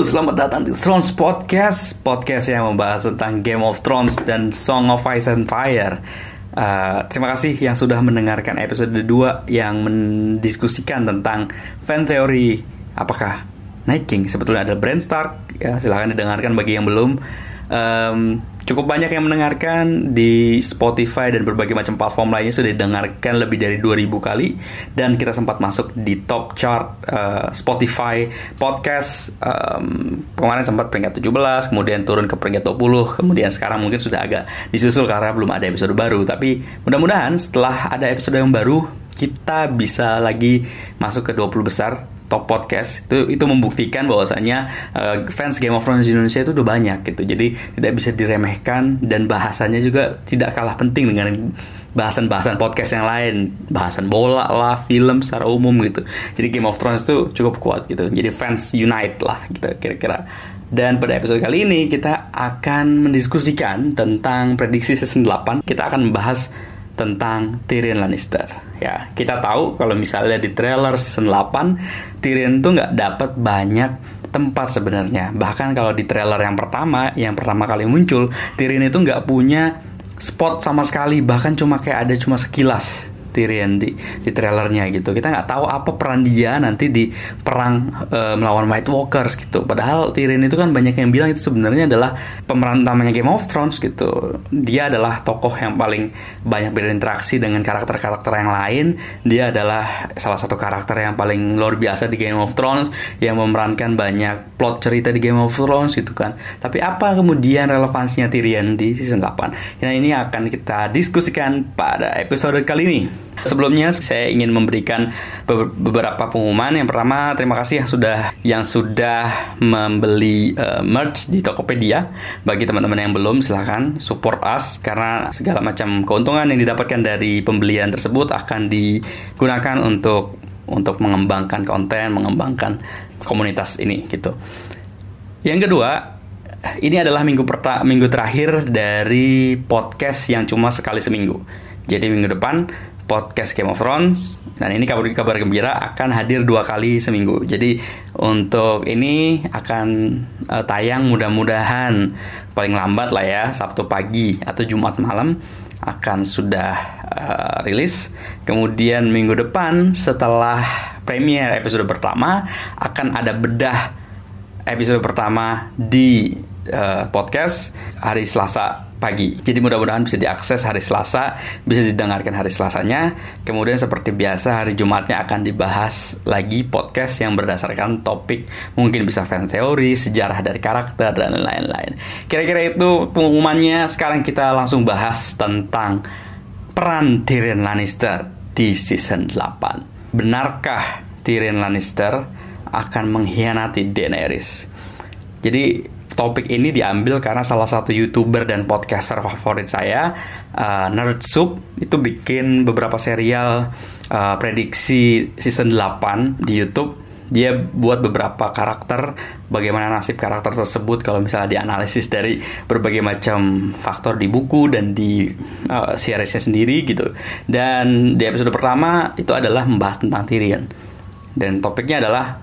Selamat datang di Thrones Podcast Podcast yang membahas tentang Game of Thrones dan Song of Ice and Fire. Uh, Terima kasih yang sudah mendengarkan episode 2 Yang mendiskusikan tentang fan theory. Apakah Night King? Sebetulnya ada Bran Stark ya, Silahkan didengarkan bagi yang belum. Um, cukup banyak yang mendengarkan di Spotify dan berbagai macam platform lainnya sudah didengarkan lebih dari 2000 kali. Dan kita sempat masuk di top chart uh, Spotify podcast um, kemarin sempat peringkat 17 kemudian turun ke peringkat 20 kemudian sekarang mungkin sudah agak disusul karena belum ada episode baru. Tapi mudah-mudahan setelah ada episode yang baru kita bisa lagi masuk ke 20 besar top podcast itu itu membuktikan bahwasanya uh, fans Game of Thrones di Indonesia itu udah banyak gitu. Jadi tidak bisa diremehkan dan bahasanya juga tidak kalah penting dengan bahasan-bahasan podcast yang lain. Bahasan bola lah film secara umum gitu. Jadi Game of Thrones itu cukup kuat gitu. Jadi fans unite lah gitu kira-kira. Dan pada episode kali ini kita akan mendiskusikan tentang prediksi season 8 kita akan membahas tentang Tyrion Lannister. Ya kita tahu kalau misalnya di trailer season 8 Tyrion tuh nggak dapat banyak tempat sebenarnya. Bahkan kalau di trailer yang pertama yang pertama kali muncul Tyrion itu nggak punya spot sama sekali. Bahkan cuma kayak ada cuma sekilas Tyrion di di trailernya gitu. Kita nggak tahu apa peran dia nanti di perang e, melawan White Walkers gitu. Padahal Tyrion itu kan banyak yang bilang itu sebenarnya adalah pemeran utamanya Game of Thrones gitu. Dia adalah tokoh yang paling banyak berinteraksi dengan karakter-karakter yang lain. Dia adalah salah satu karakter yang paling luar biasa di Game of Thrones yang memerankan banyak plot cerita di Game of Thrones gitu kan. Tapi apa kemudian relevansinya Tyrion di season 8? Nah, ini akan kita diskusikan pada episode kali ini. Sebelumnya saya ingin memberikan beberapa pengumuman. Yang pertama, terima kasih yang sudah yang sudah membeli uh, merch di Tokopedia. Bagi teman-teman yang belum, silahkan support us karena segala macam keuntungan yang didapatkan dari pembelian tersebut akan digunakan untuk untuk mengembangkan konten, mengembangkan komunitas ini gitu. Yang kedua, ini adalah minggu perta minggu terakhir dari podcast yang cuma sekali seminggu. Jadi minggu depan podcast Game of Thrones dan ini kabar kabar gembira akan hadir dua kali seminggu. Jadi untuk ini akan uh, tayang mudah-mudahan paling lambat lah ya Sabtu pagi atau Jumat malam akan sudah uh, rilis. Kemudian minggu depan setelah premier episode pertama akan ada bedah episode pertama di uh, podcast hari Selasa pagi. Jadi mudah-mudahan bisa diakses hari Selasa, bisa didengarkan hari Selasanya. Kemudian seperti biasa hari Jumatnya akan dibahas lagi podcast yang berdasarkan topik mungkin bisa fan teori, sejarah dari karakter dan lain-lain. Kira-kira itu pengumumannya. Sekarang kita langsung bahas tentang peran Tyrion Lannister di season 8. Benarkah Tyrion Lannister akan mengkhianati Daenerys? Jadi topik ini diambil karena salah satu youtuber dan podcaster favorit saya, uh, Nerd Soup, itu bikin beberapa serial uh, prediksi season 8 di YouTube. Dia buat beberapa karakter, bagaimana nasib karakter tersebut kalau misalnya dianalisis dari berbagai macam faktor di buku dan di uh, seriesnya sendiri gitu. Dan di episode pertama itu adalah membahas tentang Tyrion. Dan topiknya adalah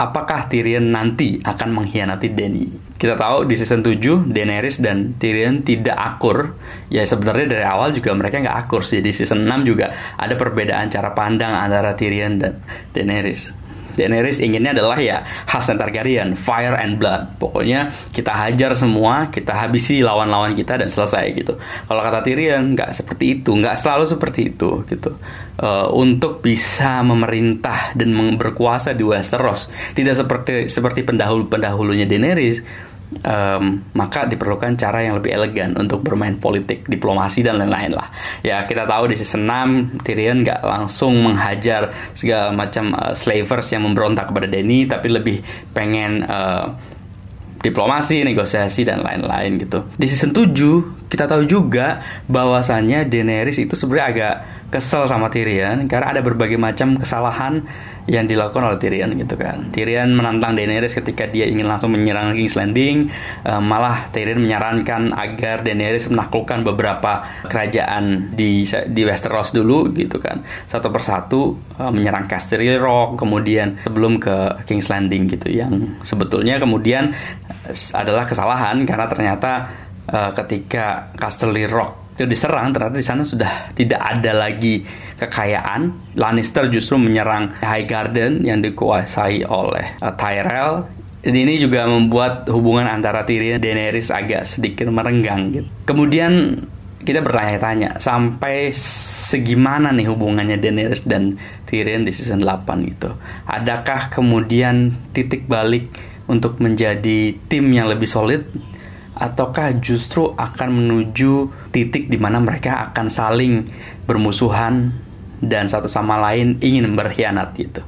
apakah Tyrion nanti akan mengkhianati Dany? Kita tahu di season 7 Daenerys dan Tyrion tidak akur ya sebenarnya dari awal juga mereka nggak akur sih di season 6 juga ada perbedaan cara pandang antara Tyrion dan Daenerys Daenerys inginnya adalah ya khas Targaryen, fire and blood. Pokoknya kita hajar semua, kita habisi lawan-lawan kita dan selesai gitu. Kalau kata Tyrion nggak seperti itu, nggak selalu seperti itu gitu. Uh, untuk bisa memerintah dan berkuasa di Westeros, tidak seperti seperti pendahulu-pendahulunya Daenerys um, maka diperlukan cara yang lebih elegan untuk bermain politik, diplomasi dan lain-lain lah. Ya kita tahu di season 6 Tyrion nggak langsung menghajar segala macam uh, slavers yang memberontak kepada Dany, tapi lebih pengen uh, diplomasi, negosiasi dan lain-lain gitu. Di season 7 kita tahu juga bahwasannya Daenerys itu sebenarnya agak kesel sama Tyrion karena ada berbagai macam kesalahan yang dilakukan oleh Tyrion gitu kan. Tyrion menantang Daenerys ketika dia ingin langsung menyerang King's Landing, uh, malah Tyrion menyarankan agar Daenerys menaklukkan beberapa kerajaan di di Westeros dulu gitu kan. Satu persatu uh, menyerang Casterly Rock, kemudian sebelum ke King's Landing gitu yang sebetulnya kemudian adalah kesalahan karena ternyata uh, ketika Casterly Rock itu diserang ternyata di sana sudah tidak ada lagi kekayaan Lannister justru menyerang High Garden yang dikuasai oleh uh, Tyrell ini juga membuat hubungan antara Tyrion dan Daenerys agak sedikit merenggang gitu. Kemudian kita bertanya-tanya sampai segimana nih hubungannya Daenerys dan Tyrion di season 8 gitu. Adakah kemudian titik balik untuk menjadi tim yang lebih solid ataukah justru akan menuju titik di mana mereka akan saling bermusuhan dan satu sama lain ingin berkhianat gitu.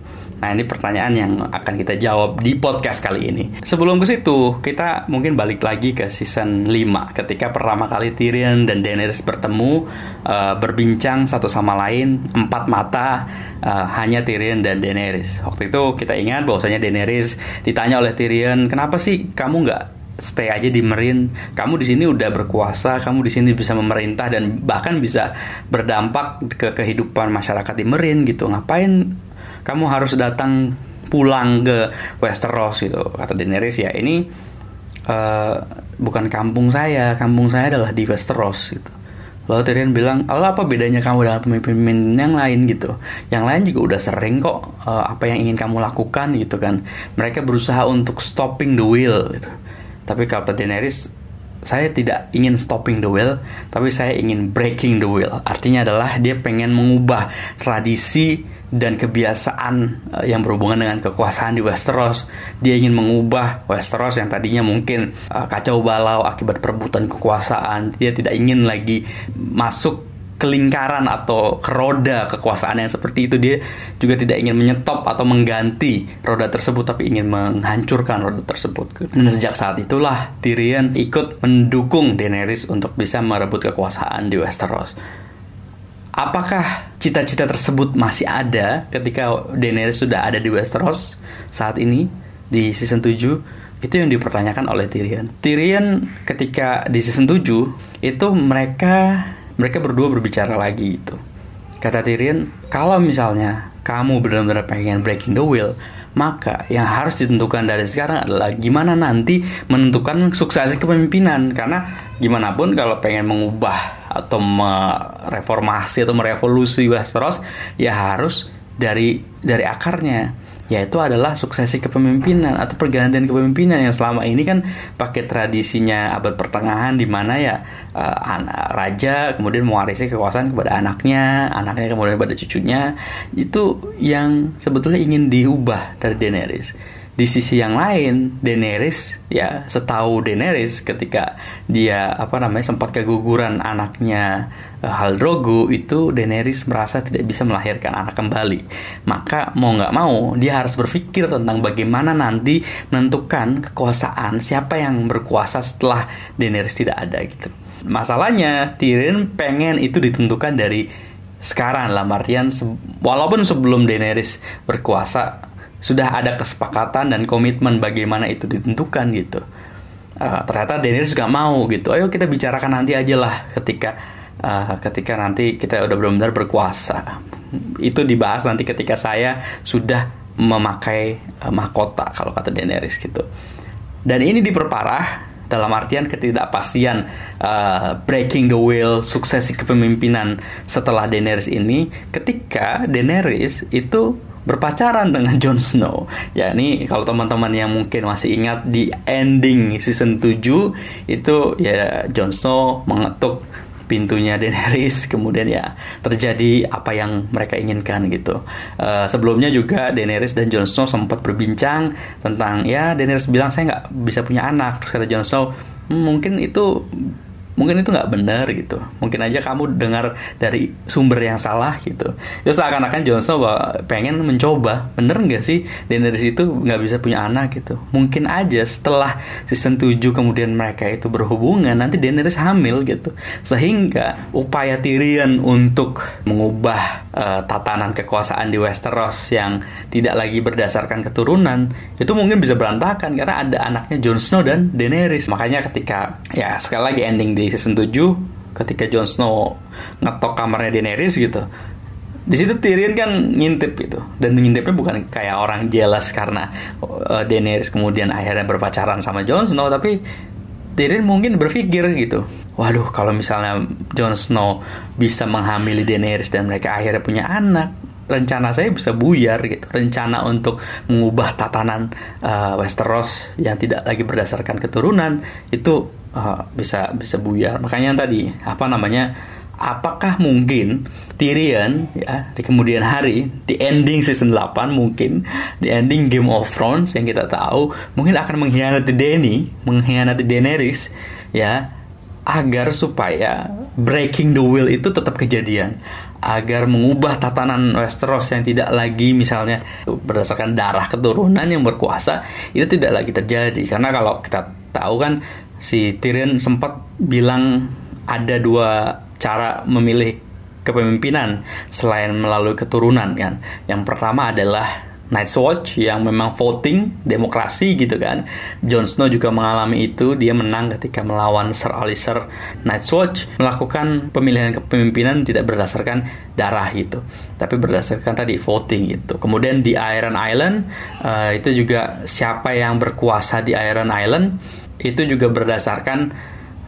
Nah ini pertanyaan yang akan kita jawab di podcast kali ini. Sebelum ke situ, kita mungkin balik lagi ke season 5 ketika pertama kali Tyrion dan Daenerys bertemu uh, berbincang satu sama lain empat mata uh, hanya Tyrion dan Daenerys. Waktu itu kita ingat bahwasanya Daenerys ditanya oleh Tyrion, "Kenapa sih kamu nggak stay aja di Merin. Kamu di sini udah berkuasa, kamu di sini bisa memerintah dan bahkan bisa berdampak ke kehidupan masyarakat di Merin gitu. Ngapain kamu harus datang pulang ke Westeros gitu? Kata Daenerys ya ini uh, bukan kampung saya, kampung saya adalah di Westeros gitu. Lalu Tyrion bilang, lalu apa bedanya kamu dengan pemimpin yang lain gitu? Yang lain juga udah sering kok uh, apa yang ingin kamu lakukan gitu kan. Mereka berusaha untuk stopping the wheel gitu tapi kata Daenerys, saya tidak ingin stopping the wheel, tapi saya ingin breaking the wheel. Artinya adalah dia pengen mengubah tradisi dan kebiasaan uh, yang berhubungan dengan kekuasaan di Westeros. Dia ingin mengubah Westeros yang tadinya mungkin uh, kacau balau akibat perebutan kekuasaan. Dia tidak ingin lagi masuk kelingkaran atau keroda kekuasaan yang seperti itu dia juga tidak ingin menyetop atau mengganti roda tersebut tapi ingin menghancurkan roda tersebut. Dan sejak saat itulah Tyrion ikut mendukung Daenerys untuk bisa merebut kekuasaan di Westeros. Apakah cita-cita tersebut masih ada ketika Daenerys sudah ada di Westeros saat ini di season 7 itu yang dipertanyakan oleh Tyrion. Tyrion ketika di season 7 itu mereka mereka berdua berbicara lagi gitu. Kata Tyrion, kalau misalnya kamu benar-benar pengen breaking the wheel, maka yang harus ditentukan dari sekarang adalah gimana nanti menentukan suksesi kepemimpinan. Karena gimana pun kalau pengen mengubah atau mereformasi atau merevolusi Westeros, ya harus dari dari akarnya yaitu adalah suksesi kepemimpinan atau pergantian kepemimpinan yang selama ini kan pakai tradisinya abad pertengahan di mana ya uh, raja kemudian mewarisi kekuasaan kepada anaknya, anaknya kemudian kepada cucunya. Itu yang sebetulnya ingin diubah dari Daenerys di sisi yang lain Daenerys ya setahu Daenerys ketika dia apa namanya sempat keguguran anaknya uh, Hal Drogo itu Daenerys merasa tidak bisa melahirkan anak kembali. Maka mau nggak mau dia harus berpikir tentang bagaimana nanti menentukan kekuasaan siapa yang berkuasa setelah Daenerys tidak ada gitu. Masalahnya Tyrion pengen itu ditentukan dari sekarang lah artian se walaupun sebelum Daenerys berkuasa sudah ada kesepakatan dan komitmen bagaimana itu ditentukan gitu. Uh, ternyata Daenerys juga mau gitu. Ayo kita bicarakan nanti aja lah ketika uh, ketika nanti kita udah benar-benar berkuasa. Itu dibahas nanti ketika saya sudah memakai uh, mahkota kalau kata Daenerys gitu. Dan ini diperparah dalam artian ketidakpastian uh, breaking the wheel suksesi kepemimpinan setelah Daenerys ini ketika Daenerys itu berpacaran dengan Jon Snow. Ya ini kalau teman-teman yang mungkin masih ingat di ending season 7 itu ya Jon Snow mengetuk pintunya Daenerys kemudian ya terjadi apa yang mereka inginkan gitu. Uh, sebelumnya juga Daenerys dan Jon Snow sempat berbincang tentang ya Daenerys bilang saya nggak bisa punya anak. Terus kata Jon Snow hmm, mungkin itu mungkin itu nggak benar gitu. Mungkin aja kamu dengar dari sumber yang salah gitu. Terus seakan-akan Jon Snow pengen mencoba. Bener nggak sih? Daenerys itu nggak bisa punya anak gitu. Mungkin aja setelah season 7 kemudian mereka itu berhubungan nanti Daenerys hamil gitu. Sehingga upaya Tyrion untuk mengubah uh, tatanan kekuasaan di Westeros yang tidak lagi berdasarkan keturunan itu mungkin bisa berantakan. Karena ada anaknya Jon Snow dan Daenerys. Makanya ketika ya sekali lagi ending di di season 7 ketika Jon Snow ngetok kamarnya Daenerys gitu. Di situ Tyrion kan ngintip gitu. Dan ngintipnya bukan kayak orang jelas karena uh, Daenerys kemudian akhirnya berpacaran sama Jon Snow tapi Tyrion mungkin berpikir gitu. Waduh kalau misalnya Jon Snow bisa menghamili Daenerys dan mereka akhirnya punya anak rencana saya bisa buyar gitu. Rencana untuk mengubah tatanan uh, Westeros yang tidak lagi berdasarkan keturunan itu uh, bisa bisa buyar. Makanya tadi apa namanya apakah mungkin Tyrion ya di kemudian hari di ending season 8 mungkin di ending Game of Thrones yang kita tahu mungkin akan mengkhianati Dany mengkhianati Daenerys ya agar supaya breaking the will itu tetap kejadian. Agar mengubah tatanan Westeros yang tidak lagi misalnya berdasarkan darah keturunan yang berkuasa itu tidak lagi terjadi. Karena kalau kita tahu kan si Tyrion sempat bilang ada dua cara memilih kepemimpinan selain melalui keturunan kan yang pertama adalah Night's Watch yang memang voting demokrasi gitu kan. Jon Snow juga mengalami itu, dia menang ketika melawan Sir Alistair. Night's Watch melakukan pemilihan kepemimpinan tidak berdasarkan darah gitu, tapi berdasarkan tadi voting gitu. Kemudian di Iron Island uh, itu juga siapa yang berkuasa di Iron Island itu juga berdasarkan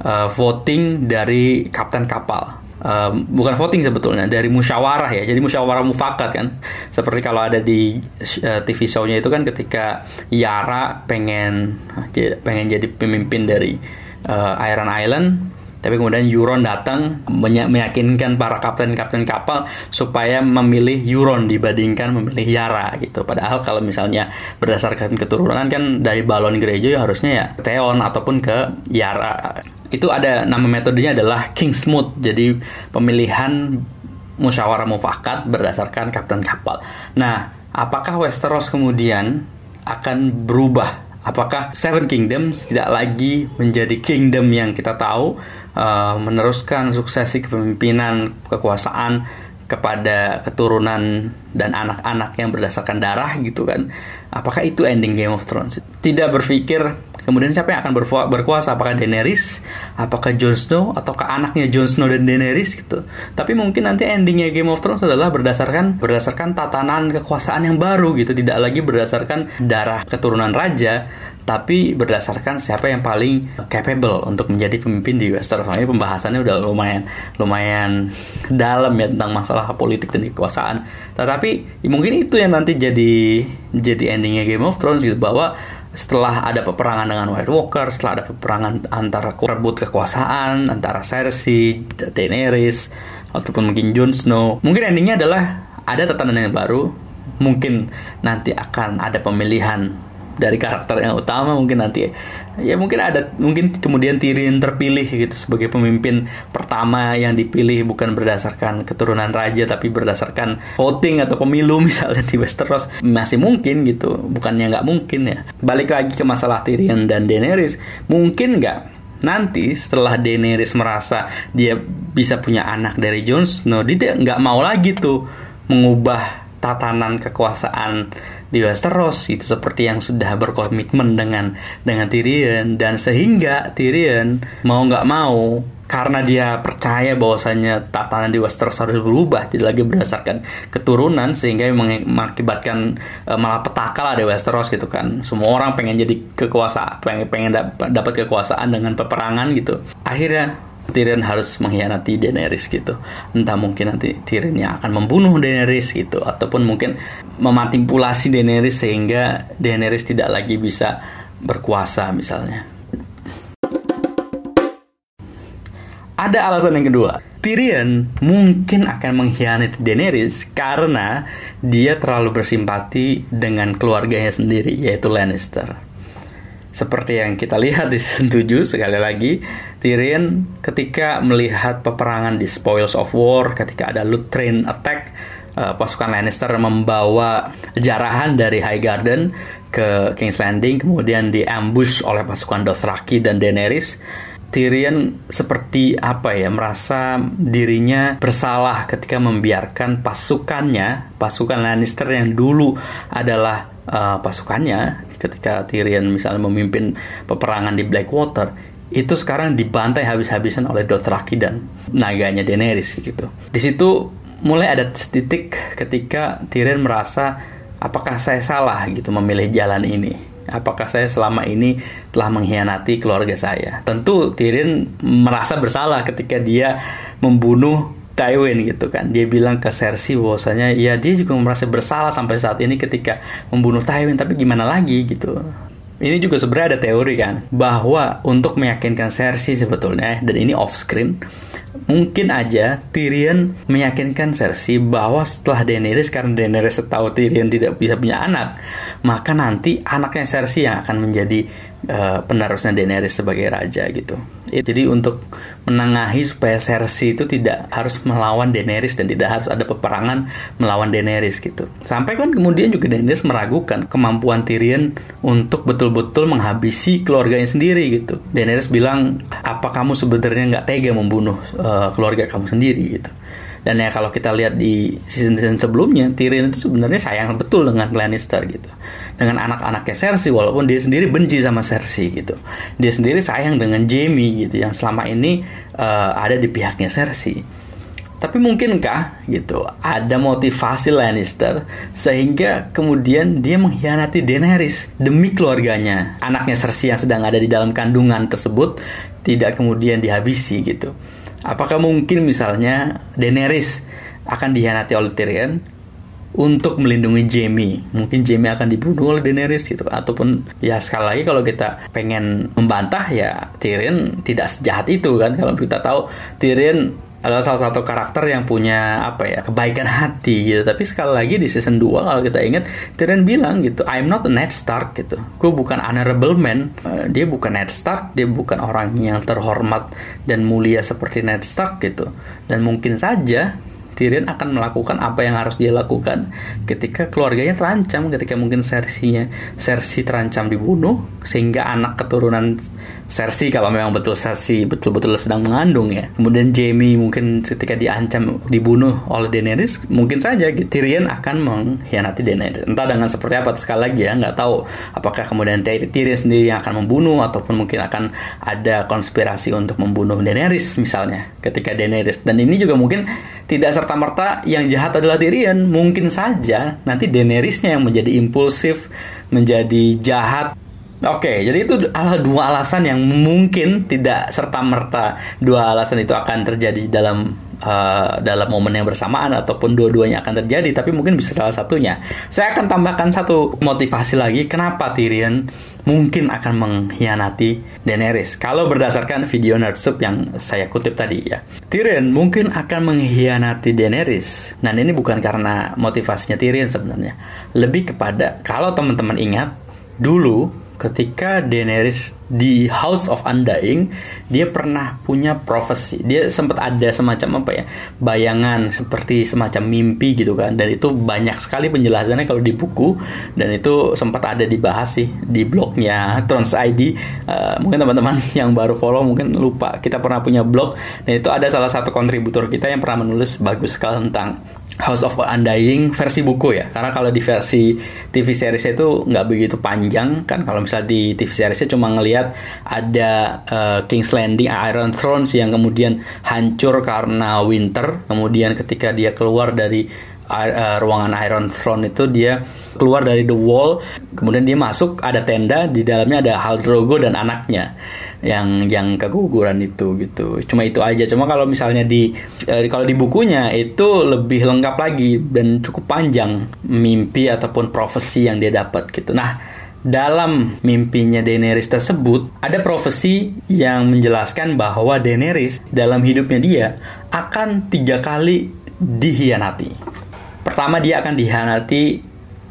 uh, voting dari kapten kapal. Um, bukan voting sebetulnya dari musyawarah ya. Jadi musyawarah mufakat kan. Seperti kalau ada di uh, TV show-nya itu kan ketika Yara pengen pengen jadi pemimpin dari uh, Iron Island tapi kemudian Euron datang meyakinkan para kapten-kapten kapal supaya memilih Euron dibandingkan memilih Yara gitu. Padahal kalau misalnya berdasarkan keturunan kan dari balon gereja ya harusnya ya Theon ataupun ke Yara. Itu ada nama metodenya adalah Kingsmoot. Jadi pemilihan musyawarah mufakat berdasarkan kapten kapal. Nah, apakah Westeros kemudian akan berubah apakah Seven Kingdoms tidak lagi menjadi kingdom yang kita tahu uh, meneruskan suksesi kepemimpinan kekuasaan kepada keturunan dan anak-anak yang berdasarkan darah gitu kan. Apakah itu ending Game of Thrones? Tidak berpikir Kemudian siapa yang akan berkuasa? Apakah Daenerys? Apakah Jon Snow? Ataukah anaknya Jon Snow dan Daenerys gitu? Tapi mungkin nanti endingnya Game of Thrones adalah berdasarkan berdasarkan tatanan kekuasaan yang baru gitu, tidak lagi berdasarkan darah keturunan raja, tapi berdasarkan siapa yang paling capable untuk menjadi pemimpin di Westeros. Soalnya pembahasannya udah lumayan lumayan dalam ya tentang masalah politik dan kekuasaan. Tetapi mungkin itu yang nanti jadi jadi endingnya Game of Thrones gitu bahwa setelah ada peperangan dengan White Walker, setelah ada peperangan antara rebut kekuasaan antara Cersei, Daenerys, ataupun mungkin Jon Snow, mungkin endingnya adalah ada tatanan yang baru, mungkin nanti akan ada pemilihan dari karakter yang utama mungkin nanti ya. Mungkin ada mungkin kemudian Tyrion terpilih gitu sebagai pemimpin pertama yang dipilih bukan berdasarkan keturunan raja tapi berdasarkan voting atau pemilu misalnya di Westeros. Masih mungkin gitu bukannya nggak mungkin ya. Balik lagi ke masalah Tyrion dan Daenerys. Mungkin nggak? Nanti setelah Daenerys merasa dia bisa punya anak dari Jon Snow dia nggak mau lagi tuh mengubah tatanan kekuasaan di Westeros itu seperti yang sudah berkomitmen dengan dengan Tyrion. Dan sehingga Tyrion mau nggak mau karena dia percaya bahwasanya tatanan di Westeros harus berubah tidak lagi berdasarkan keturunan sehingga mengakibatkan e, malapetaka lah di Westeros gitu kan. Semua orang pengen jadi kekuasaan pengen pengen dapat kekuasaan dengan peperangan gitu. Akhirnya Tyrion harus mengkhianati Daenerys gitu. Entah mungkin nanti Tyrion yang akan membunuh Daenerys gitu ataupun mungkin memanipulasi Daenerys sehingga Daenerys tidak lagi bisa berkuasa misalnya. Ada alasan yang kedua. Tyrion mungkin akan mengkhianati Daenerys karena dia terlalu bersimpati dengan keluarganya sendiri yaitu Lannister seperti yang kita lihat di season 7 sekali lagi Tyrion ketika melihat peperangan di Spoils of War ketika ada Loot Train attack uh, pasukan Lannister membawa jarahan dari High Garden ke King's Landing kemudian diambush oleh pasukan Dothraki dan Daenerys Tyrion seperti apa ya merasa dirinya bersalah ketika membiarkan pasukannya pasukan Lannister yang dulu adalah uh, pasukannya ketika Tyrion misalnya memimpin peperangan di Blackwater itu sekarang dibantai habis-habisan oleh Dothraki dan naganya Daenerys gitu. Di situ mulai ada titik ketika Tyrion merasa apakah saya salah gitu memilih jalan ini apakah saya selama ini telah mengkhianati keluarga saya. Tentu Tyrion merasa bersalah ketika dia membunuh Tywin gitu kan. Dia bilang ke Cersei bahwasanya ya dia juga merasa bersalah sampai saat ini ketika membunuh Tywin tapi gimana lagi gitu. Ini juga sebenarnya ada teori kan bahwa untuk meyakinkan Cersei sebetulnya dan ini off screen mungkin aja Tyrion meyakinkan Cersei bahwa setelah Daenerys karena Daenerys tahu Tyrion tidak bisa punya anak, maka nanti anaknya Cersei yang akan menjadi uh, penerusnya Daenerys sebagai raja gitu. Jadi untuk menengahi supaya Cersei itu tidak harus melawan Daenerys dan tidak harus ada peperangan melawan Daenerys gitu. Sampai kan kemudian juga Daenerys meragukan kemampuan Tyrion untuk betul-betul menghabisi keluarganya sendiri gitu. Daenerys bilang, apa kamu sebenarnya nggak tega membunuh uh, keluarga kamu sendiri gitu. Dan ya kalau kita lihat di season-season sebelumnya, Tyrion itu sebenarnya sayang betul dengan Lannister gitu. Dengan anak-anaknya Cersei walaupun dia sendiri benci sama Cersei gitu. Dia sendiri sayang dengan Jaime gitu yang selama ini uh, ada di pihaknya Cersei. Tapi mungkinkah gitu ada motivasi Lannister sehingga kemudian dia mengkhianati Daenerys demi keluarganya. Anaknya Cersei yang sedang ada di dalam kandungan tersebut tidak kemudian dihabisi gitu. Apakah mungkin misalnya Daenerys akan dihianati oleh Tyrion untuk melindungi Jaime? Mungkin Jaime akan dibunuh oleh Daenerys gitu ataupun ya sekali lagi kalau kita pengen membantah ya Tyrion tidak sejahat itu kan kalau kita tahu Tyrion adalah salah satu karakter yang punya apa ya kebaikan hati gitu. Tapi sekali lagi di season 2 kalau kita ingat Tyrion bilang gitu I'm not a Ned Stark gitu. Gue bukan honorable man. Uh, dia bukan Ned Stark dia bukan orang yang terhormat dan mulia seperti Ned Stark gitu. Dan mungkin saja Tyrion akan melakukan apa yang harus dia lakukan ketika keluarganya terancam, ketika mungkin Cersei-nya Cersei terancam dibunuh sehingga anak keturunan Cersei kalau memang betul Cersei betul-betul sedang mengandung ya. Kemudian Jaime mungkin ketika diancam dibunuh oleh Daenerys, mungkin saja Tyrion akan mengkhianati Daenerys. Entah dengan seperti apa sekali lagi ya, nggak tahu apakah kemudian Tyrion sendiri yang akan membunuh ataupun mungkin akan ada konspirasi untuk membunuh Daenerys misalnya ketika Daenerys. Dan ini juga mungkin tidak serta-merta yang jahat adalah Tyrion. Mungkin saja nanti Daenerysnya yang menjadi impulsif, menjadi jahat Oke, jadi itu adalah dua alasan yang mungkin tidak serta merta dua alasan itu akan terjadi dalam uh, dalam momen yang bersamaan ataupun dua-duanya akan terjadi, tapi mungkin bisa salah satunya. Saya akan tambahkan satu motivasi lagi kenapa Tyrion mungkin akan mengkhianati Daenerys. Kalau berdasarkan video Nerdsub yang saya kutip tadi ya. Tyrion mungkin akan mengkhianati Daenerys. Nah, ini bukan karena motivasinya Tyrion sebenarnya. Lebih kepada kalau teman-teman ingat dulu ketika Daenerys di House of Undying dia pernah punya profesi dia sempat ada semacam apa ya bayangan seperti semacam mimpi gitu kan. Dan itu banyak sekali penjelasannya kalau di buku. Dan itu sempat ada dibahas sih di blognya Trons ID uh, mungkin teman-teman yang baru follow mungkin lupa kita pernah punya blog. Dan itu ada salah satu kontributor kita yang pernah menulis bagus sekali tentang House of Undying versi buku ya. Karena kalau di versi TV series itu nggak begitu panjang kan. Kalau misalnya di TV seriesnya cuma ngelihat ada uh, King's Landing Iron Thrones yang kemudian hancur karena winter. Kemudian ketika dia keluar dari uh, ruangan Iron Throne itu dia keluar dari the wall. Kemudian dia masuk ada tenda di dalamnya ada Hal Drogo dan anaknya yang yang keguguran itu gitu. Cuma itu aja. Cuma kalau misalnya di uh, kalau di bukunya itu lebih lengkap lagi dan cukup panjang mimpi ataupun profesi yang dia dapat gitu. Nah dalam mimpinya Daenerys tersebut ada profesi yang menjelaskan bahwa Daenerys dalam hidupnya dia akan tiga kali dihianati. Pertama dia akan dihianati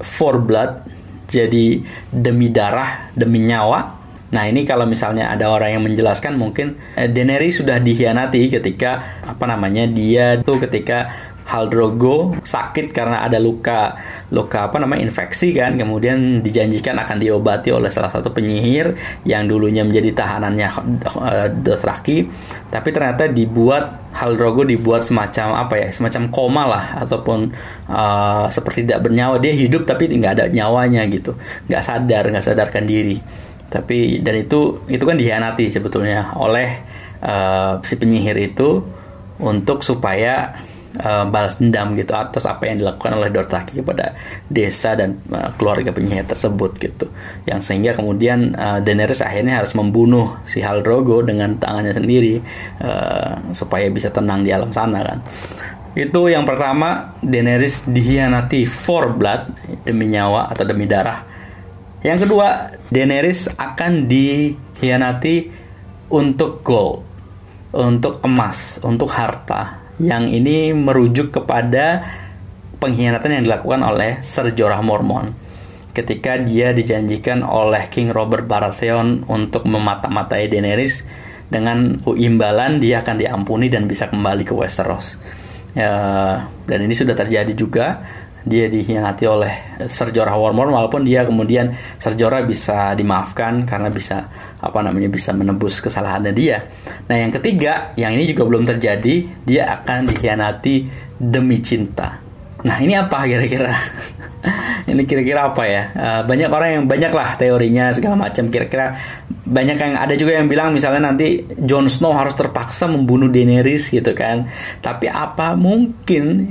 for blood, jadi demi darah, demi nyawa Nah ini kalau misalnya ada orang yang menjelaskan mungkin eh, Daenerys sudah dihianati ketika apa namanya dia tuh ketika Haldrogo sakit karena ada luka luka apa namanya infeksi kan. Kemudian dijanjikan akan diobati oleh salah satu penyihir yang dulunya menjadi tahanannya uh, Dothraki. Tapi ternyata dibuat Haldrogo dibuat semacam apa ya semacam koma lah ataupun uh, seperti tidak bernyawa. Dia hidup tapi nggak ada nyawanya gitu. Nggak sadar nggak sadarkan diri tapi dan itu itu kan dihianati sebetulnya oleh uh, si penyihir itu untuk supaya uh, balas dendam gitu atas apa yang dilakukan oleh Dortaki kepada desa dan uh, keluarga penyihir tersebut gitu. Yang sehingga kemudian uh, Daenerys akhirnya harus membunuh si Haldrogo dengan tangannya sendiri uh, supaya bisa tenang di alam sana kan. Itu yang pertama Daenerys dihianati for blood demi nyawa atau demi darah yang kedua Daenerys akan dihianati untuk gold untuk emas untuk harta yang ini merujuk kepada pengkhianatan yang dilakukan oleh Ser Jorah Mormon ketika dia dijanjikan oleh King Robert Baratheon untuk memata-matai Daenerys dengan imbalan dia akan diampuni dan bisa kembali ke Westeros. Ya, dan ini sudah terjadi juga dia dikhianati oleh Ser Jorah Mormont walaupun dia kemudian Ser Jorah bisa dimaafkan karena bisa apa namanya bisa menebus kesalahannya dia. Nah, yang ketiga, yang ini juga belum terjadi, dia akan dikhianati demi cinta. Nah, ini apa kira-kira? ini kira-kira apa ya? Uh, banyak orang yang banyak lah teorinya segala macam. Kira-kira banyak yang ada juga yang bilang misalnya nanti Jon Snow harus terpaksa membunuh Daenerys gitu kan. Tapi apa mungkin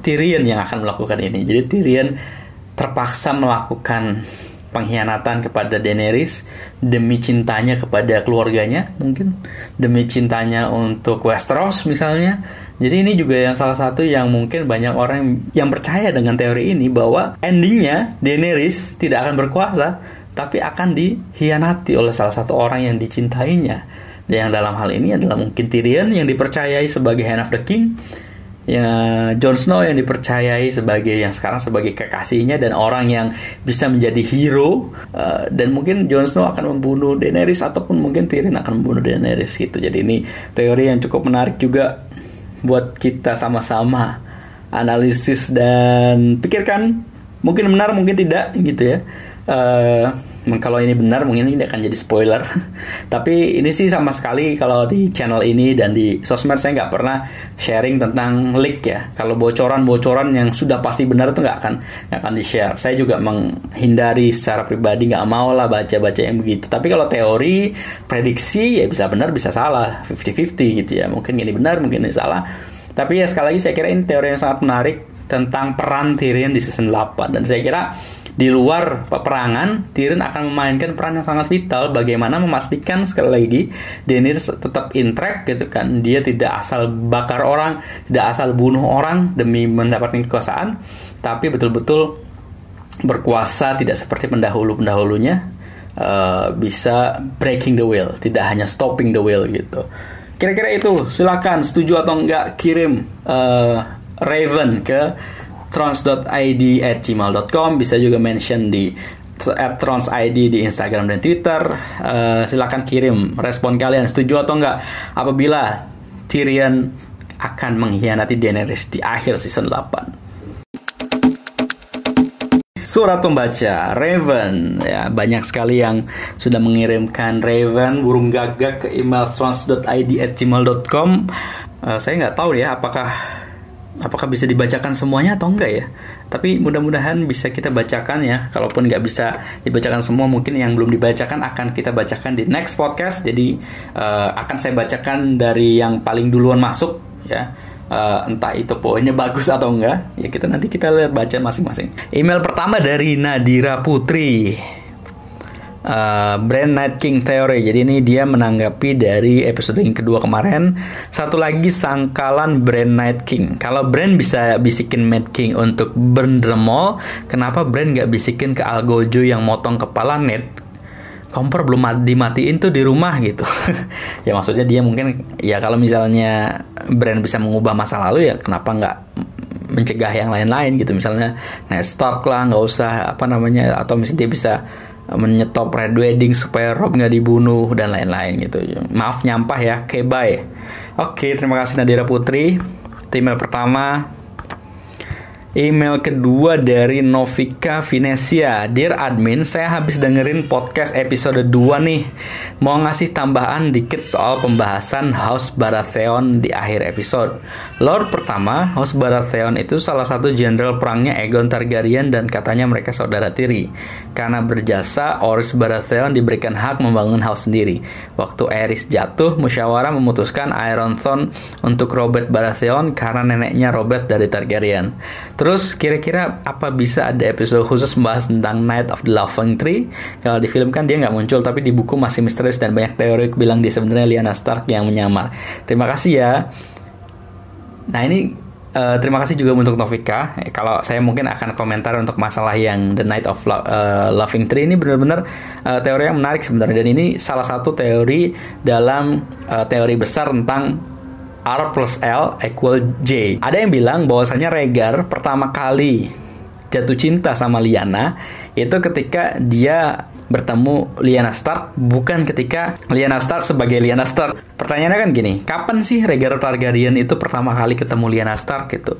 Tyrion yang akan melakukan ini. Jadi Tyrion terpaksa melakukan pengkhianatan kepada Daenerys demi cintanya kepada keluarganya mungkin. Demi cintanya untuk Westeros misalnya. Jadi ini juga yang salah satu yang mungkin banyak orang yang percaya dengan teori ini bahwa endingnya Daenerys tidak akan berkuasa tapi akan dihianati oleh salah satu orang yang dicintainya. Dan yang dalam hal ini adalah mungkin Tyrion yang dipercayai sebagai Hand of the King ya Jon Snow yang dipercayai sebagai yang sekarang sebagai kekasihnya dan orang yang bisa menjadi hero uh, dan mungkin Jon Snow akan membunuh Daenerys ataupun mungkin Tyrion akan membunuh Daenerys gitu. Jadi ini teori yang cukup menarik juga buat kita sama-sama analisis dan pikirkan mungkin benar mungkin tidak gitu ya. Uh, kalau ini benar mungkin ini akan jadi spoiler. Tapi ini sih sama sekali kalau di channel ini dan di sosmed saya nggak pernah sharing tentang leak ya. Kalau bocoran-bocoran yang sudah pasti benar itu nggak akan nggak akan di share saya juga menghindari secara pribadi nggak mau lah baca-baca yang begitu. Tapi kalau teori prediksi ya bisa benar bisa salah. 50-50 gitu ya. Mungkin ini benar mungkin ini salah. Tapi ya sekali lagi saya kira ini teori yang sangat menarik tentang peran Tyrion di season 8 dan saya kira di luar peperangan, Tyrion akan memainkan peran yang sangat vital bagaimana memastikan sekali lagi Daenerys tetap intrek gitu kan. Dia tidak asal bakar orang, tidak asal bunuh orang demi mendapatkan kekuasaan, tapi betul-betul berkuasa tidak seperti pendahulu-pendahulunya uh, bisa breaking the will, tidak hanya stopping the will gitu. Kira-kira itu, silakan setuju atau enggak kirim uh, Raven ke trans.id at gmail.com bisa juga mention di at transid di Instagram dan Twitter. Uh, silahkan kirim respon kalian. Setuju atau enggak? Apabila Tyrion akan mengkhianati Daenerys di akhir season 8 Surat pembaca Raven. Ya banyak sekali yang sudah mengirimkan Raven burung gagak ke email trans.id at gmail.com uh, saya nggak tahu ya apakah apakah bisa dibacakan semuanya atau enggak ya? Tapi mudah-mudahan bisa kita bacakan ya. Kalaupun nggak bisa dibacakan semua mungkin yang belum dibacakan akan kita bacakan di next podcast. Jadi uh, akan saya bacakan dari yang paling duluan masuk ya. Uh, entah itu poinnya bagus atau enggak. Ya kita nanti kita lihat baca masing-masing. Email pertama dari Nadira Putri uh, Brand Night King Theory. Jadi ini dia menanggapi dari episode yang kedua kemarin. Satu lagi sangkalan Brand Night King. Kalau Brand bisa bisikin Mad King untuk burn the mall, kenapa Brand nggak bisikin ke Algojo yang motong kepala Ned? Kompor belum dimatiin tuh di rumah gitu. ya maksudnya dia mungkin ya kalau misalnya Brand bisa mengubah masa lalu ya kenapa nggak mencegah yang lain-lain gitu misalnya Ned Stark lah nggak usah apa namanya atau misalnya dia bisa menyetop Red Wedding supaya Rob nggak dibunuh dan lain-lain gitu. Maaf nyampah ya, oke bye. Oke, terima kasih Nadira Putri. Email pertama Email kedua dari Novika Venesia Dear admin, saya habis dengerin podcast episode 2 nih. Mau ngasih tambahan dikit soal pembahasan House Baratheon di akhir episode. Lord pertama, House Baratheon itu salah satu jenderal perangnya Aegon Targaryen dan katanya mereka saudara tiri. Karena berjasa, Oris Baratheon diberikan hak membangun house sendiri. Waktu Aerys jatuh, musyawarah memutuskan Iron Throne untuk Robert Baratheon karena neneknya Robert dari Targaryen Terus kira-kira apa bisa ada episode khusus membahas tentang Night of the Laughing Tree? Kalau di film kan dia nggak muncul, tapi di buku masih misterius dan banyak teori bilang dia sebenarnya Lyanna Stark yang menyamar. Terima kasih ya. Nah ini uh, terima kasih juga untuk Novika. Eh, kalau saya mungkin akan komentar untuk masalah yang The Night of Lo uh, Laughing Tree ini benar-benar uh, teori yang menarik sebenarnya dan ini salah satu teori dalam uh, teori besar tentang R plus L equal J. Ada yang bilang bahwasanya Regar pertama kali jatuh cinta sama Liana itu ketika dia bertemu Lyanna Stark bukan ketika Lyanna Stark sebagai Lyanna Stark. Pertanyaannya kan gini, kapan sih Rhaegar Targaryen itu pertama kali ketemu Lyanna Stark gitu?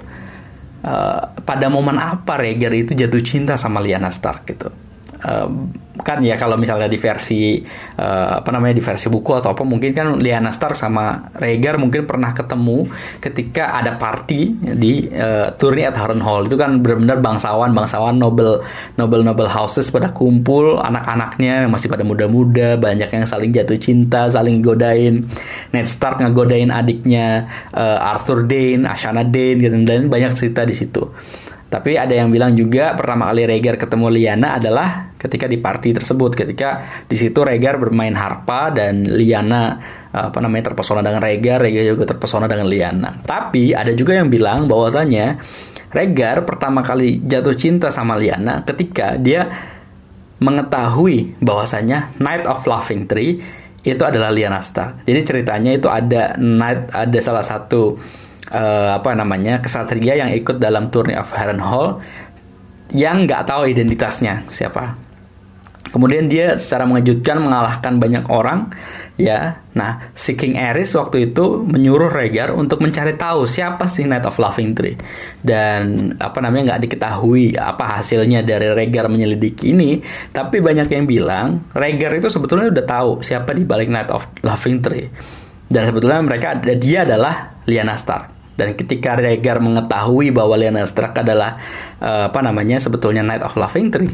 Uh, pada momen apa Rhaegar itu jatuh cinta sama Lyanna Stark gitu? Uh, kan ya kalau misalnya di versi uh, apa namanya di versi buku atau apa mungkin kan Lyanna Stark sama Rhaegar mungkin pernah ketemu ketika ada party di uh, tourney at Harrenhal itu kan benar-benar bangsawan bangsawan noble noble noble houses pada kumpul anak-anaknya masih pada muda-muda banyak yang saling jatuh cinta saling godain. Ned Stark ngegodain adiknya uh, Arthur Dane Ashana Dane dan lain banyak cerita di situ. Tapi ada yang bilang juga pertama kali Rhaegar ketemu Lyanna adalah ketika di party tersebut, ketika di situ Rhaegar bermain harpa dan Lyanna apa namanya terpesona dengan Rhaegar, Rhaegar juga terpesona dengan Lyanna. Tapi ada juga yang bilang bahwasanya Rhaegar pertama kali jatuh cinta sama Lyanna ketika dia mengetahui bahwasanya Night of Laughing Tree itu adalah Lyanna Stark. Jadi ceritanya itu ada night ada salah satu uh, apa namanya kesatria yang ikut dalam Tourney of Harrenhal yang nggak tahu identitasnya siapa. Kemudian dia secara mengejutkan mengalahkan banyak orang, ya. Nah, si King Aerys waktu itu menyuruh Rhaegar untuk mencari tahu siapa sih Night of Laughing Tree dan apa namanya nggak diketahui apa hasilnya dari Rhaegar menyelidiki ini. Tapi banyak yang bilang Rhaegar itu sebetulnya udah tahu siapa di balik Night of Laughing Tree dan sebetulnya mereka dia adalah Lyanna Stark. Dan ketika Rhaegar mengetahui bahwa Lyanna Stark adalah uh, apa namanya sebetulnya Night of Laughing Tree,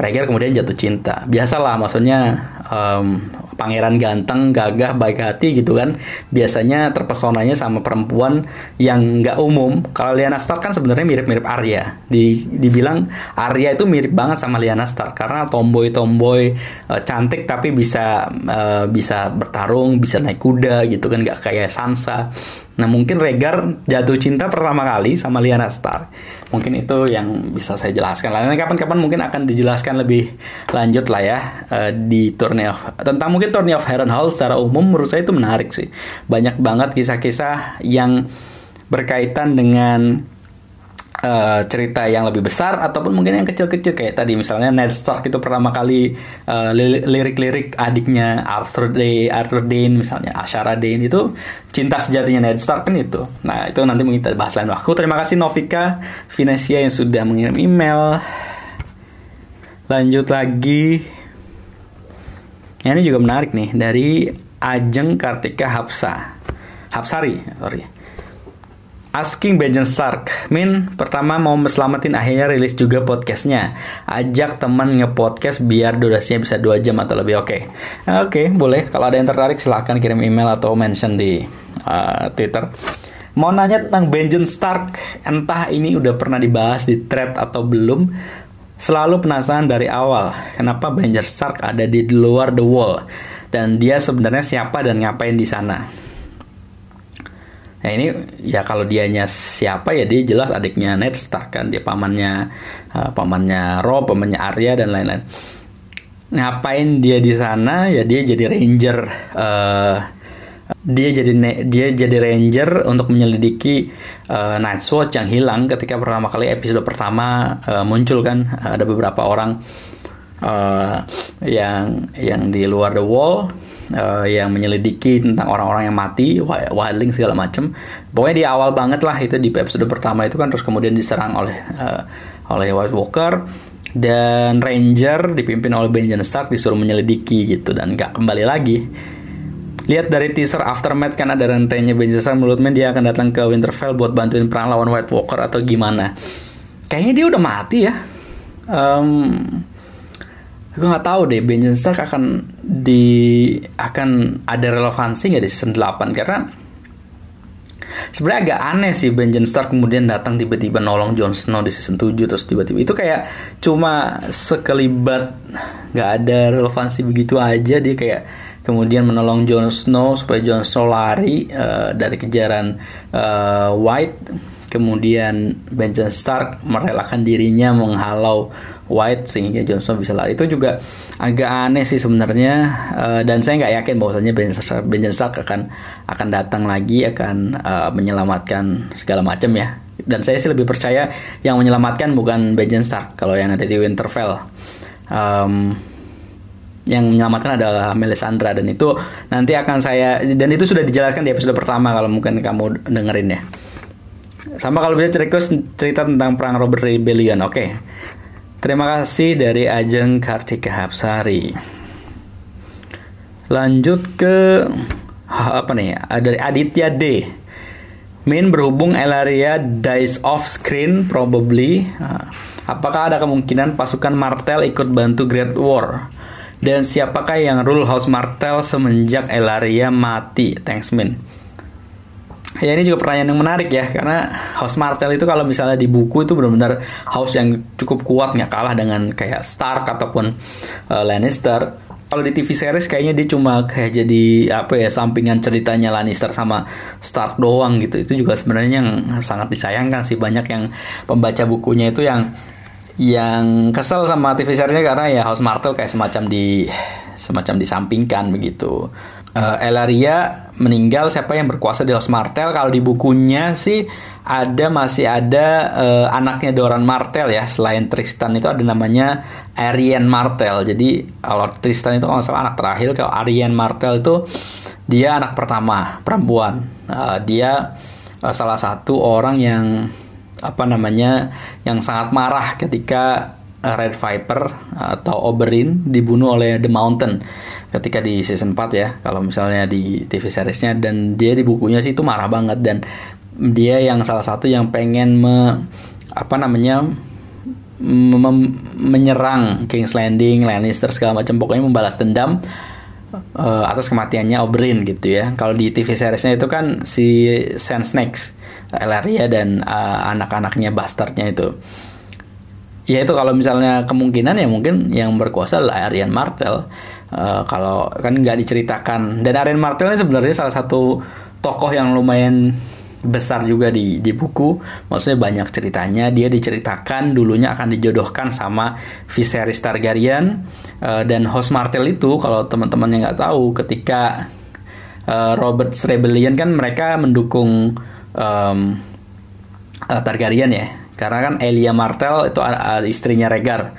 Rhaegar kemudian jatuh cinta. Biasalah maksudnya um, pangeran ganteng, gagah, baik hati gitu kan. Biasanya terpesonanya sama perempuan yang nggak umum. Kalau Lyanna Stark kan sebenarnya mirip-mirip Arya. Di, dibilang Arya itu mirip banget sama Lyanna Stark karena tomboy-tomboy uh, cantik tapi bisa uh, bisa bertarung, bisa naik kuda gitu kan nggak kayak Sansa. Nah mungkin Rhaegar jatuh cinta pertama kali sama Lyanna Stark. Mungkin itu yang bisa saya jelaskan. Lainnya kapan-kapan mungkin akan dijelaskan lebih lanjut lah ya uh, di Tourney of tentang mungkin Tourney of Harrenhal secara umum menurut saya itu menarik sih. Banyak banget kisah-kisah yang berkaitan dengan uh, cerita yang lebih besar ataupun mungkin yang kecil-kecil kayak tadi misalnya Ned Stark itu pertama kali uh, lirik-lirik adiknya Arthur Dane, Arthur Dane misalnya Ashara Dane itu cinta sejatinya Ned Stark kan itu. Nah itu nanti mungkin kita bahas lain waktu. Terima kasih Novika Venesia yang sudah mengirim email. Lanjut lagi. Ini juga menarik nih dari Ajeng Kartika Hapsa. Hapsari, sorry. Asking Benjen Stark. Min, pertama mau selamatin akhirnya rilis juga podcastnya. Ajak teman nge-podcast biar durasinya bisa 2 jam atau lebih. Oke. Okay. Oke, okay, boleh. Kalau ada yang tertarik silahkan kirim email atau mention di uh, Twitter. Mau nanya tentang Benjen Stark. Entah ini udah pernah dibahas di thread atau belum. Selalu penasaran dari awal Kenapa Benjen Stark ada di luar The Wall? Dan dia sebenarnya siapa dan ngapain di sana Nah ini ya kalau dianya siapa ya dia jelas adiknya Ned Stark kan dia pamannya uh, pamannya Rob, pamannya Arya dan lain-lain. Ngapain dia di sana? Ya dia jadi ranger. Uh, dia jadi dia jadi ranger untuk menyelidiki uh, Night's Watch yang hilang ketika pertama kali episode pertama uh, muncul kan ada beberapa orang uh, yang yang di luar the wall uh, yang menyelidiki tentang orang-orang yang mati, wildling segala macam. Pokoknya di awal banget lah itu di episode pertama itu kan terus kemudian diserang oleh uh, oleh White Walker dan Ranger dipimpin oleh Benjamin Stark disuruh menyelidiki gitu dan nggak kembali lagi Lihat dari teaser Aftermath kan ada rantainya Benjamin menurutnya dia akan datang ke Winterfell buat bantuin perang lawan White Walker atau gimana. Kayaknya dia udah mati ya. Um, gue nggak tahu deh Benjamin Stark akan di akan ada relevansi nggak di season 8 karena sebenarnya agak aneh sih Benjamin Stark kemudian datang tiba-tiba nolong Jon Snow di season 7 terus tiba-tiba itu kayak cuma sekelibat nggak ada relevansi begitu aja. Dia kayak kemudian menolong Jon Snow supaya Jon Snow lari uh, dari kejaran uh, White kemudian Benjamin Stark merelakan dirinya menghalau White sehingga Jon Snow bisa lari. Itu juga agak aneh sih sebenarnya uh, dan saya nggak yakin bahwasanya Benjamin Stark akan akan datang lagi akan uh, menyelamatkan segala macam ya. Dan saya sih lebih percaya yang menyelamatkan bukan Benjamin Stark. Kalau yang nanti di Winterfell um, yang menyelamatkan adalah Melisandre. Dan itu nanti akan saya dan itu sudah dijelaskan di episode pertama kalau mungkin kamu dengerin ya. Sama kalau bisa cerita cerita tentang perang Robert Rebellion. Oke. Okay. Terima kasih dari Ajeng Kartika Hapsari. Lanjut ke apa nih? Dari Aditya D. Min berhubung Elaria dies off screen probably. Apakah ada kemungkinan pasukan Martel ikut bantu Great War? Dan siapakah yang rule House Martel semenjak Elaria mati? Thanks, Min. Ya ini juga pertanyaan yang menarik ya karena House Martel itu kalau misalnya di buku itu benar-benar house yang cukup kuat nggak kalah dengan kayak Stark ataupun uh, Lannister. Kalau di TV series kayaknya dia cuma kayak jadi apa ya sampingan ceritanya Lannister sama Stark doang gitu. Itu juga sebenarnya yang sangat disayangkan sih banyak yang pembaca bukunya itu yang yang kesel sama TV seriesnya karena ya House Martel kayak semacam di semacam disampingkan begitu. Uh, Elaria meninggal siapa yang berkuasa di House Martel? Kalau di bukunya sih ada masih ada uh, anaknya Doran Martel ya. Selain Tristan itu ada namanya Arian Martel. Jadi kalau Tristan itu kalau salah anak terakhir kalau Arian Martel itu dia anak pertama perempuan. Uh, dia uh, salah satu orang yang apa namanya yang sangat marah ketika Red Viper atau Oberyn dibunuh oleh The Mountain ketika di season 4 ya kalau misalnya di TV seriesnya dan dia di bukunya sih itu marah banget dan dia yang salah satu yang pengen me, apa namanya menyerang King's Landing, Lannister segala macam pokoknya membalas dendam uh, atas kematiannya Oberyn gitu ya. Kalau di TV seriesnya itu kan si Sand Snakes Elaria dan uh, anak-anaknya bastardnya itu. Ya itu kalau misalnya kemungkinan ya mungkin yang berkuasa adalah Aryan Martel. Uh, kalau kan nggak diceritakan dan Aryan Martel ini sebenarnya salah satu tokoh yang lumayan besar juga di di buku. Maksudnya banyak ceritanya. Dia diceritakan dulunya akan dijodohkan sama Viserys Targaryen uh, dan House Martel itu kalau teman-teman yang nggak tahu ketika uh, Robert's Rebellion kan mereka mendukung um, uh, Targaryen ya karena kan Elia Martell itu uh, istrinya Rhaegar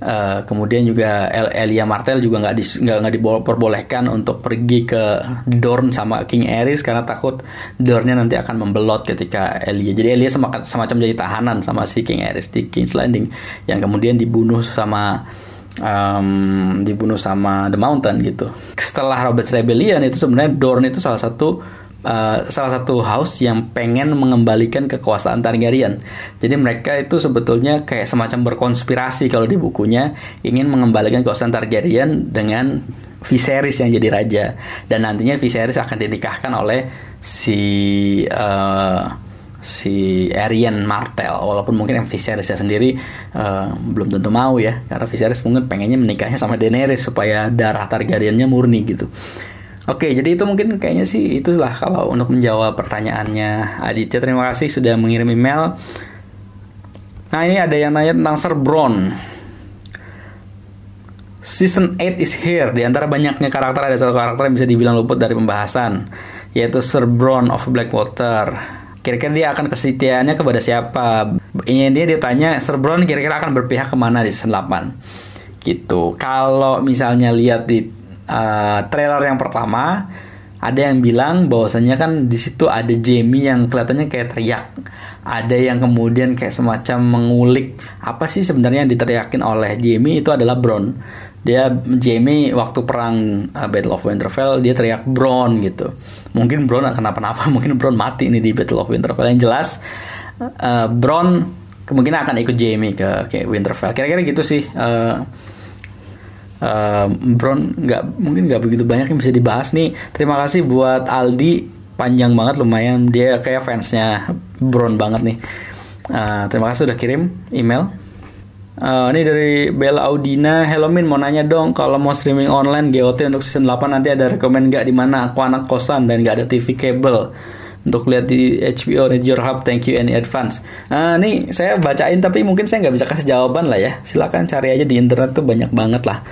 uh, kemudian juga El Elia Martell juga nggak nggak nggak diperbolehkan untuk pergi ke Dorne sama King Aerys karena takut Dorne nanti akan membelot ketika Elia. Jadi Elia semacam, semacam jadi tahanan sama si King Aerys di King's Landing yang kemudian dibunuh sama um, dibunuh sama The Mountain gitu. Setelah Robert's Rebellion itu sebenarnya Dorne itu salah satu Uh, salah satu house yang pengen mengembalikan kekuasaan Targaryen. Jadi mereka itu sebetulnya kayak semacam berkonspirasi kalau di bukunya ingin mengembalikan kekuasaan Targaryen dengan Viserys yang jadi raja dan nantinya Viserys akan dinikahkan oleh si uh, si Arian Martel walaupun mungkin yang Viserys sendiri uh, belum tentu mau ya karena Viserys mungkin pengennya menikahnya sama Daenerys supaya darah Targaryennya murni gitu. Oke, jadi itu mungkin kayaknya sih itulah kalau untuk menjawab pertanyaannya Aditya. Terima kasih sudah mengirim email. Nah ini ada yang nanya tentang Sir Bron. Season 8 is here. Di antara banyaknya karakter ada satu karakter yang bisa dibilang luput dari pembahasan, yaitu Sir Bron of Blackwater. Kira-kira dia akan kesetiaannya kepada siapa? Ini dia ditanya Sir Bron kira-kira akan berpihak ke mana di season 8. gitu kalau misalnya lihat di uh, trailer yang pertama ada yang bilang bahwasanya kan di situ ada Jamie yang kelihatannya kayak teriak. Ada yang kemudian kayak semacam mengulik apa sih sebenarnya yang diteriakin oleh Jamie itu adalah Bron dia Jamie waktu perang uh, Battle of Winterfell dia teriak Bron gitu. Mungkin Bron akan kenapa-napa mungkin Bron mati ini di Battle of Winterfell. Yang jelas uh, Bron kemungkinan akan ikut Jamie ke ke Winterfell. Kira-kira gitu sih uh, uh, Bron nggak mungkin nggak begitu banyak yang bisa dibahas nih terima kasih buat Aldi panjang banget lumayan dia kayak fansnya Bron banget nih uh, terima kasih sudah kirim email Uh, ini dari Bella Audina, Hello Min mau nanya dong kalau mau streaming online GOT untuk season 8 nanti ada rekomend gak di mana? Aku anak kosan dan gak ada TV kabel untuk lihat di HBO Ranger Hub. Thank you in advance. Uh, nih saya bacain tapi mungkin saya nggak bisa kasih jawaban lah ya. Silakan cari aja di internet tuh banyak banget lah.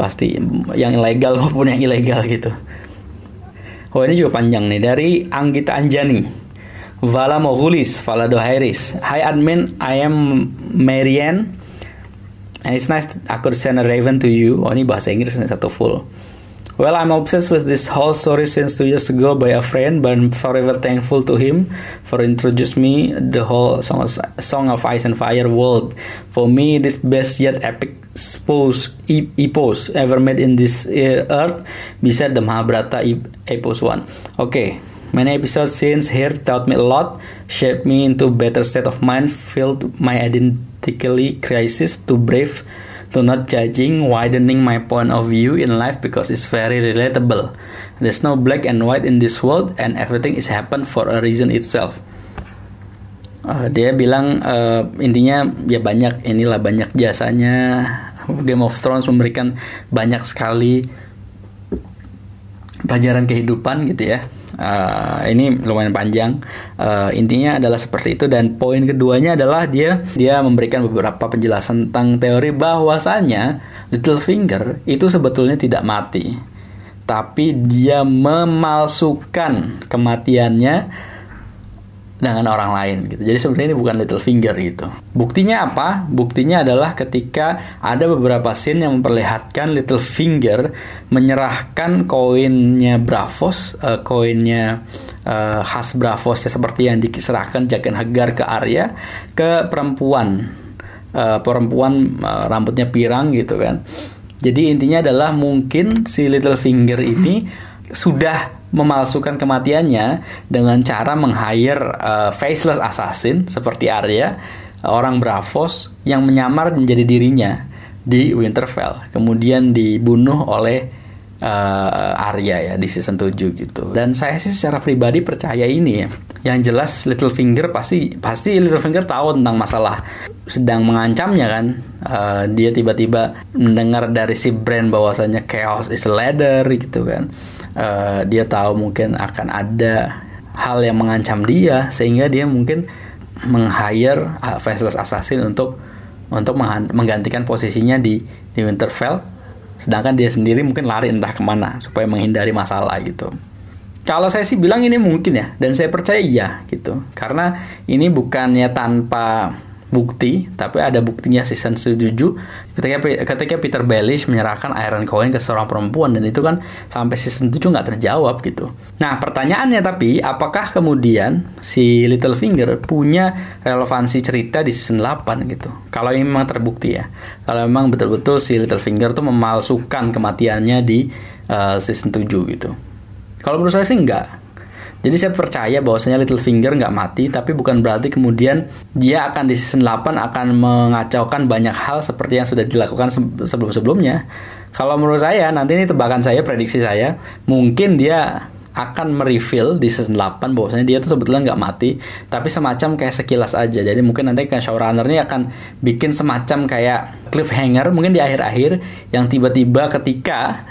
Pasti yang ilegal maupun yang ilegal gitu. Oh ini juga panjang nih dari Anggita Anjani. Vala Mogulis, Vala Dohairis. Hi admin, I am Marianne And it's nice I could send a raven to you. Oh ini bahasa Inggris nih satu full. Well, I'm obsessed with this whole story since two years ago by a friend, but I'm forever thankful to him for introducing me the whole song of, song of Ice and Fire world. For me, this best yet epic spose, epos ever made in this earth, beside the Mahabharata epos one. Okay, Many episodes since here taught me a lot, shaped me into better state of mind, filled my identically crisis to brave, to not judging, widening my point of view in life because it's very relatable. There's no black and white in this world, and everything is happen for a reason itself. Uh, dia bilang uh, intinya ya banyak inilah banyak jasanya Game of Thrones memberikan banyak sekali pelajaran kehidupan gitu ya. Uh, ini lumayan panjang. Uh, intinya adalah seperti itu. Dan poin keduanya adalah dia dia memberikan beberapa penjelasan tentang teori bahwasanya Littlefinger itu sebetulnya tidak mati, tapi dia memalsukan kematiannya dengan orang lain gitu. Jadi sebenarnya ini bukan little finger gitu. Buktinya apa? Buktinya adalah ketika ada beberapa scene yang memperlihatkan little finger menyerahkan koinnya Bravos, uh, koinnya uh, khas Bravos ya seperti yang diserahkan Jagan Hagar ke Arya ke perempuan uh, perempuan uh, rambutnya pirang gitu kan. Jadi intinya adalah mungkin si little finger ini sudah memalsukan kematiannya dengan cara meng-hire uh, faceless assassin seperti Arya, orang Bravos yang menyamar menjadi dirinya di Winterfell, kemudian dibunuh oleh uh, Arya ya di season 7 gitu. Dan saya sih secara pribadi percaya ini ya. Yang jelas Littlefinger pasti pasti Littlefinger tahu tentang masalah sedang mengancamnya kan. Uh, dia tiba-tiba mendengar dari si brand bahwasanya chaos is a ladder gitu kan uh, dia tahu mungkin akan ada hal yang mengancam dia sehingga dia mungkin meng-hire uh, faceless assassin untuk untuk menggantikan posisinya di di Winterfell. Sedangkan dia sendiri mungkin lari entah ke mana supaya menghindari masalah gitu. Kalau saya sih bilang ini mungkin ya dan saya percaya iya gitu. Karena ini bukannya tanpa bukti, tapi ada buktinya season 7 ketika ketika Peter Baelish menyerahkan Iron Coin ke seorang perempuan dan itu kan sampai season 7 nggak terjawab gitu. Nah pertanyaannya tapi apakah kemudian si Littlefinger punya relevansi cerita di season 8 gitu? Kalau memang terbukti ya, kalau memang betul-betul si Littlefinger tuh memalsukan kematiannya di uh, season 7 gitu. Kalau menurut saya sih enggak jadi saya percaya bahwasanya Littlefinger nggak mati, tapi bukan berarti kemudian dia akan di season 8 akan mengacaukan banyak hal seperti yang sudah dilakukan sebelum-sebelumnya. Kalau menurut saya, nanti ini tebakan saya, prediksi saya, mungkin dia akan mereveal di season 8 bahwasanya dia tuh sebetulnya nggak mati tapi semacam kayak sekilas aja jadi mungkin nanti kan showrunner ini akan bikin semacam kayak cliffhanger mungkin di akhir-akhir yang tiba-tiba ketika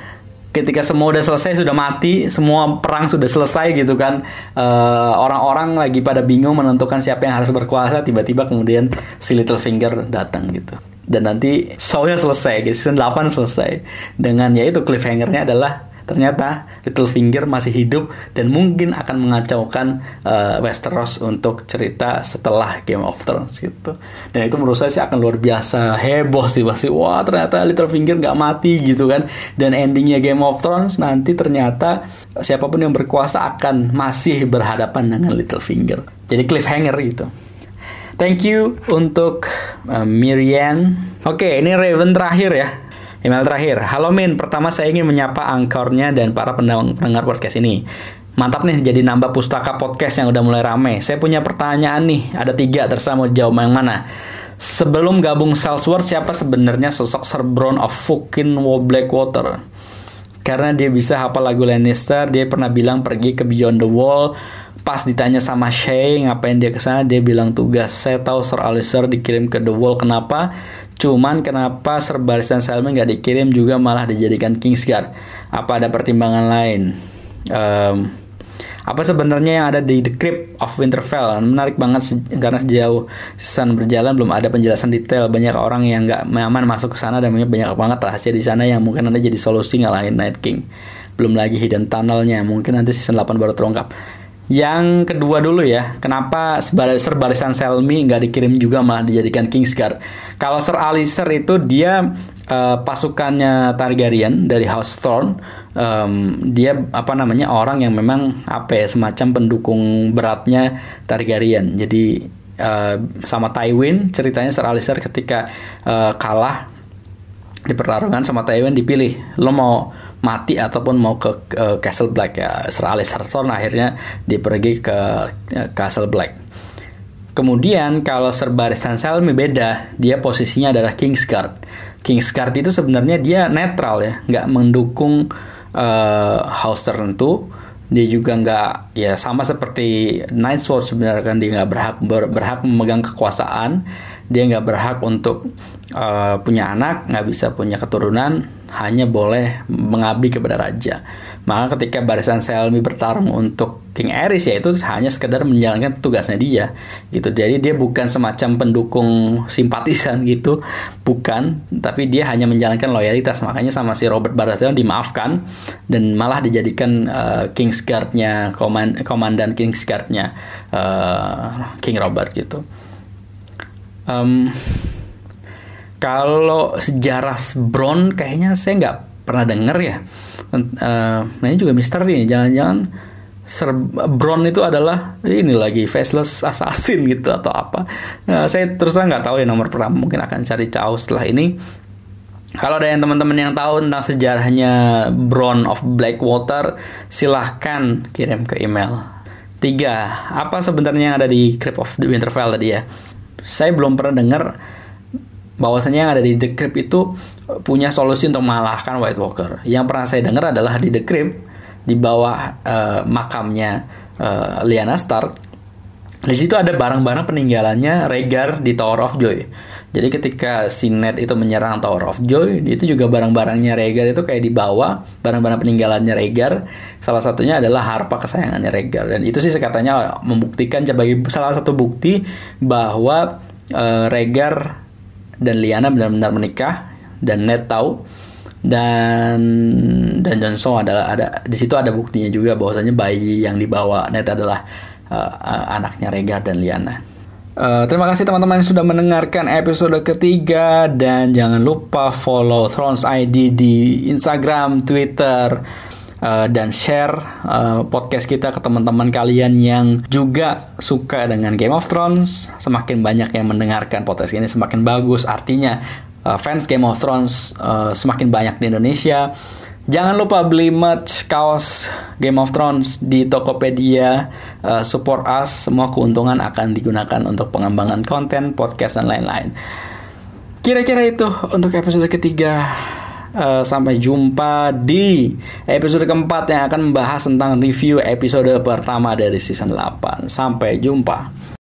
ketika semua udah selesai sudah mati semua perang sudah selesai gitu kan eh, orang-orang lagi pada bingung menentukan siapa yang harus berkuasa tiba-tiba kemudian si Littlefinger datang gitu. Dan nanti shownya selesai gitu season 8 selesai. Dengan yaitu cliffhangernya adalah ternyata Littlefinger masih hidup dan mungkin akan mengacaukan uh, Westeros untuk cerita setelah Game of Thrones gitu. Dan itu menurut saya sih akan luar biasa heboh sih pasti. Wah ternyata Littlefinger nggak mati gitu kan. Dan endingnya Game of Thrones nanti ternyata siapa pun yang berkuasa akan masih berhadapan dengan Littlefinger. Jadi cliffhanger gitu. Thank you untuk uh, Miriam. Oke, okay, ini Raven terakhir ya. Email terakhir. Halo Min, pertama saya ingin menyapa angkornya dan para pendengar podcast ini. Mantap nih jadi nambah pustaka podcast yang udah mulai rame. Saya punya pertanyaan nih, ada tiga terserah mau jawab yang mana. Sebelum gabung Salesforce, siapa sebenarnya sosok Sir Brown of fucking Blackwater? Karena dia bisa hafal lagu Lannister, dia pernah bilang pergi ke Beyond the Wall. Pas ditanya sama Shay ngapain dia ke sana, dia bilang tugas. Saya tahu Sir Alistair dikirim ke The Wall. Kenapa? Cuman kenapa serbarisan Selmy nggak dikirim juga malah dijadikan Kingsguard? Apa ada pertimbangan lain? Um, apa sebenarnya yang ada di The Crypt of Winterfell? Menarik banget se karena sejauh season berjalan belum ada penjelasan detail. Banyak orang yang nggak nyaman masuk ke sana dan banyak banget rahasia di sana yang mungkin ada jadi solusi ngalahin Night King. Belum lagi hidden tunnelnya. Mungkin nanti season 8 baru terungkap. Yang kedua dulu ya, kenapa serbarisan Selmy nggak dikirim juga malah dijadikan Kingsguard? Kalau Sir Alistair itu dia uh, pasukannya Targaryen dari House Thorn, um, dia apa namanya orang yang memang apa ya semacam pendukung beratnya Targaryen. Jadi uh, sama Tywin ceritanya Sir Alistair ketika uh, kalah di pertarungan sama Tywin dipilih, lo mau mati ataupun mau ke uh, Castle Black ya Sir Alistair Thorne akhirnya dipergi ke uh, Castle Black. Kemudian kalau Sir Barristan Selmy beda, dia posisinya adalah Kingsguard. Kingsguard itu sebenarnya dia netral ya, nggak mendukung uh, house tertentu. Dia juga nggak ya sama seperti Night Sword sebenarnya kan dia nggak berhak ber, berhak memegang kekuasaan, dia nggak berhak untuk uh, punya anak, nggak bisa punya keturunan, hanya boleh mengabdi kepada raja. Maka ketika barisan Selmy bertarung untuk King Aerys ya itu hanya sekedar menjalankan tugasnya dia gitu. Jadi dia bukan semacam pendukung simpatisan gitu, bukan, tapi dia hanya menjalankan loyalitas. Makanya sama si Robert Baratheon dimaafkan dan malah dijadikan uh, Kingsguard-nya, koman komandan Kingsguard-nya uh, King Robert gitu. Um, kalau sejarah Bron kayaknya saya nggak pernah dengar ya. Uh, nah ini juga misteri nih. Jangan-jangan Sir Bron itu adalah ini lagi faceless assassin gitu atau apa. Nah, saya terus nggak tahu ya nomor pertama mungkin akan cari tahu setelah ini. Kalau ada yang teman-teman yang tahu tentang sejarahnya Bron of Blackwater, silahkan kirim ke email. Tiga, apa sebenarnya yang ada di Crypt of the Winterfell tadi ya? Saya belum pernah dengar bahwasanya yang ada di The Crypt itu punya solusi untuk mengalahkan White Walker. Yang pernah saya dengar adalah di The Crypt di bawah uh, makamnya uh, Lyanna Stark. Di situ ada barang-barang peninggalannya Rhaegar di Tower of Joy. Jadi ketika si Ned itu menyerang Tower of Joy, itu juga barang-barangnya Rhaegar itu kayak dibawa, barang-barang peninggalannya Rhaegar. Salah satunya adalah harpa kesayangannya Rhaegar dan itu sih katanya membuktikan sebagai salah satu bukti bahwa uh, Rhaegar dan Liana benar-benar menikah. Dan Ned tahu. Dan dan Johnson adalah ada di situ ada buktinya juga bahwasanya bayi yang dibawa Ned adalah uh, anaknya Rega dan Liana. Uh, terima kasih teman-teman sudah mendengarkan episode ketiga. Dan jangan lupa follow Thrones ID di Instagram, Twitter, uh, dan share uh, podcast kita ke teman-teman kalian yang juga suka dengan Game of Thrones. Semakin banyak yang mendengarkan podcast ini semakin bagus. Artinya uh, fans Game of Thrones uh, semakin banyak di Indonesia. Jangan lupa beli merch kaos Game of Thrones di Tokopedia. Uh, support us. Semua keuntungan akan digunakan untuk pengembangan konten, podcast dan lain-lain. Kira-kira itu untuk episode ketiga Uh, sampai jumpa di episode keempat yang akan membahas tentang review episode pertama dari season 8. Sampai jumpa.